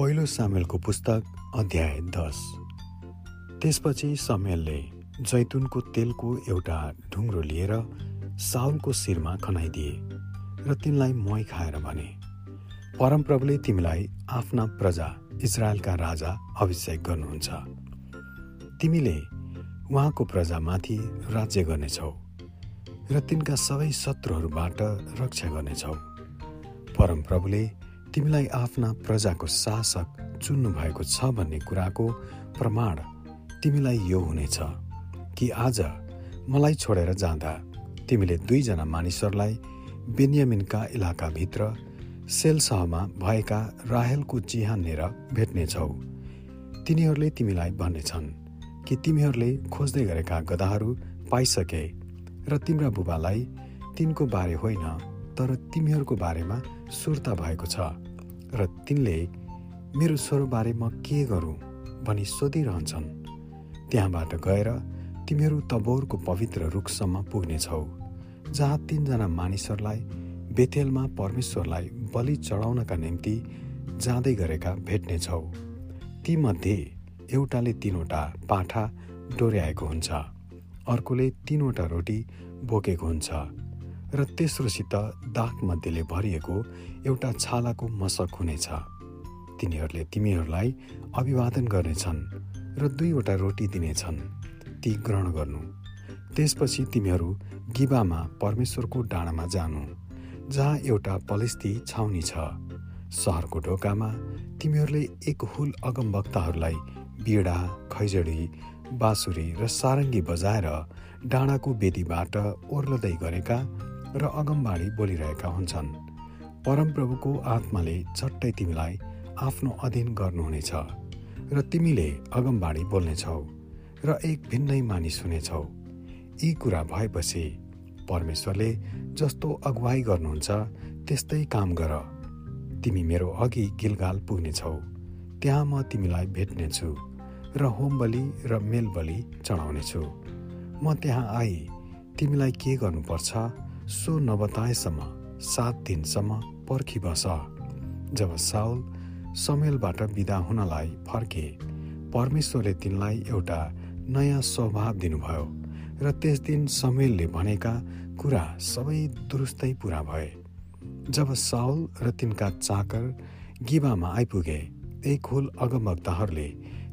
पहिलो सामेलको पुस्तक अध्याय दस। त्यसपछि समयलले जैतुनको तेलको एउटा ढुङ्ग्रो लिएर साउलको शिरमा खनाइदिए र तिनलाई मही खाएर भने परमप्रभुले तिमीलाई आफ्ना प्रजा इजरायलका राजा अभिषेक गर्नुहुन्छ। तिमीले उहाँको प्रजामाथि राज्य गर्नेछौ र तिनका सबै शत्रुहरूबाट रक्षा गर्नेछौ। परमप्रभुले तिमीलाई आफ्ना प्रजाको शासक चुन्नु भएको छ भन्ने कुराको प्रमाण तिमीलाई यो हुनेछ कि आज मलाई छोडेर जाँदा तिमीले दुईजना मानिसहरूलाई बेन्यामिनका इलाकाभित्र सेलसहमा भएका राहेलको चिहानेर भेट्नेछौ। तिनीहरूले तिमीलाई भन्नेछन् कि तिमीहरूले खोज्दै गरेका गदाहरू पाइसके र तिम्रा बुबालाई तिनको बारे होइन तर तिमीहरूको बारेमा सुर्ता भएको छ र तिनले मेरो स्वरबारे म के गरौँ भनी सोधिरहन्छन्। त्यहाँबाट गएर तिमीहरू तबोरको पवित्र रुखसम्म पुग्नेछौ जहाँ तिनजना मानिसहरूलाई बेथेलमा परमेश्वरलाई बलि चढाउनका निम्ति जाँदै गरेका भेट्नेछौ। तीमध्ये एउटाले तिनवटा पाठा डोर्याएको हुन्छ अर्कोले तिनवटा रोटी बोकेको हुन्छ। र तेस्रोसित दागमध्येले भरिएको एउटा छालाको मसक हुनेछ। तिनीहरूले तिमीहरूलाई अभिवादन गर्नेछन् र दुईवटा रोटी दिनेछन्। ती ग्रहण गर्नु। त्यसपछि तिमीहरू गिबामा परमेश्वरको डाँडामा जानु जहाँ एउटा पलेस्ती छाउनी छ। सहरको ढोकामा तिमीहरूले एक हुल अगमवक्ताहरूलाई बिडा खैजडी बाँसुरी र सारङ्गी बजाएर डाँडाको बेदीबाट ओर्लदै गरेका र अगमबाडी बोलिरहेका हुन्छन्। परमप्रभुको आत्माले झट्टै तिमीलाई आफ्नो अधीन गर्नुहुनेछ र तिमीले अगमबाडी बोल्नेछौ र एक भिन्नै मानिस हुनेछौ। यी कुरा भएपछि परमेश्वरले जस्तो अगुवाई गर्नुहुन्छ त्यस्तै काम गर। तिमी मेरो अघि गिलगाल पुग्नेछौ। त्यहाँ म तिमीलाई भेट्नेछु र होम बलि र मेल बलि चढाउनेछु। म त्यहाँ आई तिमीलाई के गर्नुपर्छ सो नबताएसम्म सात दिनसम्म पर्खिबस। जब साउल समेलबाट विदा हुनलाई फर्के परमेश्वरले तिनलाई एउटा नयाँ स्वभाव दिनुभयो र त्यस दिन समेलले भनेका कुरा सबै दुरुस्तै पुरा भए। जब साउल र तिनका चाकर गिबामा आइपुगे एक हुल अगमक्ताहरूले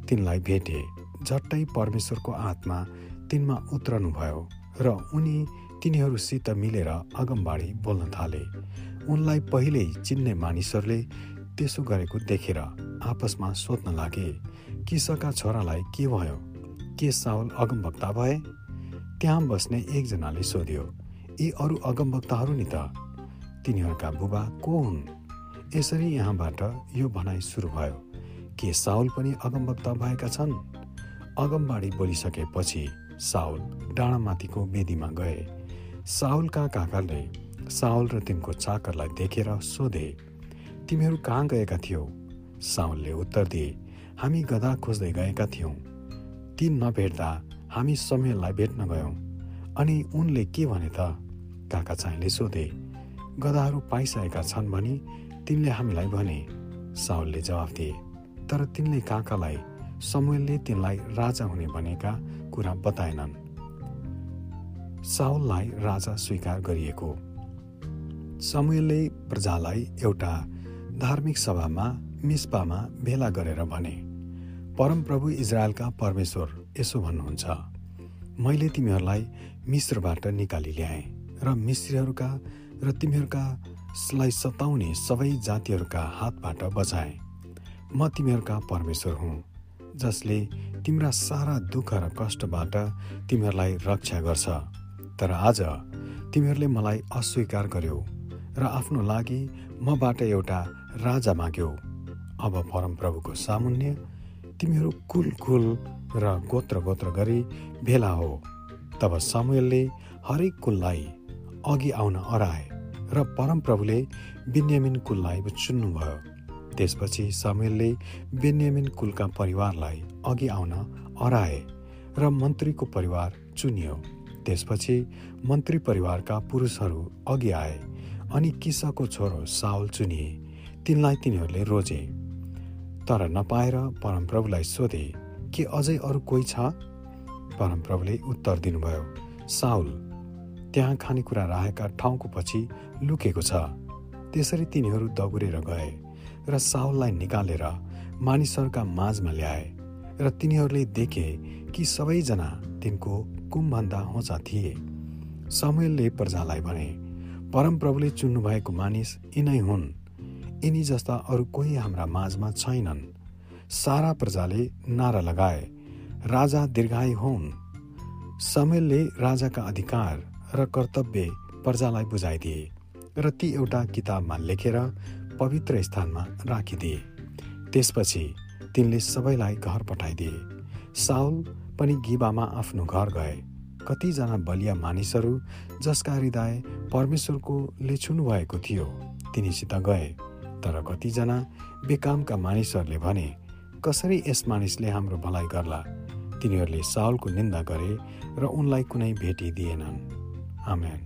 तिनलाई भेटे झट्टै परमेश्वरको आत्मा तिनमा उत्रनुभयो र उनी तिनीहरूसित मिलेर अगमबाडी बोल्न थाले। उनलाई पहिल्यै चिन्ने मानिसहरूले त्यसो गरेको देखेर आपसमा सोध्न लागे किसका छोरालाई के भयो? के साउल अगमभक्ता भए? त्यहाँ बस्ने एकजनाले सोध्यो यी अरू अगमभक्ताहरू नि त? तिनीहरूका बुबा को हुन्? यसरी यहाँबाट यो भनाइ सुरु भयो। के साउल पनि अगमभक्ता भएका छन्? अगमबाडी बोलिसकेपछि साउल डाँडामाथिको वेदीमा गए। साउलका काकाले साउल र तिनको चाकरलाई देखेर सोधे तिमीहरू कहाँ गएका थियौ? साउलले उत्तर दिए हामी गदा खोज्दै गएका थियौँ। ती नभेट्दा हामी समयलाई भेट्न गयौँ। अनि उनले के भने त? काका चाहिँले सोधे गदाहरू पाइसकेका छन् भनी तिनले हामीलाई भने। साउलले जवाफ दिए तर तिनले काकालाई समूहले तिनलाई राजा हुने भनेका कुरा बताएनन्। साउललाई राजा स्वीकार गरिएको। समूहले प्रजालाई एउटा धार्मिक सभामा मिस्पामा भेला गरेर भने परमप्रभु इजरायलका परमेश्वर यसो भन्नुहुन्छ। मैले तिमीहरूलाई मिश्रबाट निकाली ल्याएँ र मिश्रीहरूका र तिमीहरूका लाई सताउने सबै जातिहरूका हातबाट बचाएँ। म तिमीहरूका परमेश्वर हुँ जसले तिम्रा सारा दुःख र कष्टबाट तिमीहरूलाई रक्षा गर्छ। तर आज तिमीहरूले मलाई अस्वीकार गर्यौ र आफ्नो लागि मबाट एउटा राजा माग्यौ। अब परमप्रभुको सामुन्य तिमीहरू कुल कुल र गोत्र गोत्र गरी भेला हो। तब समूहले हरेक कुललाई अघि आउन अराए र परमप्रभुले बेन्यामिन कुललाई चुन्नुभयो। त्यसपछि समूहले बेन्यामिन कुलका परिवारलाई अघि आउन अराए र मन्त्रीको परिवार चुनियो। त्यसपछि मन्त्री परिवारका पुरुषहरू अघि आए अनि किसाको छोरो साउल चुनिए। तिनलाई तिनीहरूले रोजे। तर नपाएर परमप्रभुलाई सोधे के अझै अरू कोही छ? परमप्रभुले उत्तर दिनुभयो साउल त्यहाँ खानेकुरा राखेका ठाउँको पछि लुकेको छ। त्यसरी तिनीहरू दगुरेर गए र साउललाई निकालेर मानिसहरूका माझमा ल्याए र तिनीहरूले देखे कि सबैजना तिनको कुमभन्दा होचा थिए। समयलले प्रजालाई भने परमप्रभुले चुन्नुभएको मानिस यिनै हुन्। यिनी जस्ता अरू कोही हाम्रा माझमा छैनन्। सारा प्रजाले नारा लगाए। राजा दीर्घायु हुन्। समयलले राजाका अधिकार र कर्तव्य प्रजालाई बुझाइदिए र ती एउटा किताबमा लेखेर पवित्र स्थानमा राखिदिए। त्यसपछि तिनले सबैलाई घर पठाइदिए। साउल पनि गिबामा आफ्नो घर गए। कतिजना बलिया मानिसहरू जसका हृदय परमेश्वरको लेछुनु भएको थियो तिनीसित गए। तर कतिजना बेकामका मानिसहरूले भने कसरी यस मानिसले हाम्रो भलाइ गर्ला? तिनीहरूले साउलको निन्दा गरे र उनलाई कुनै भेटी दिएनन्। आमेन।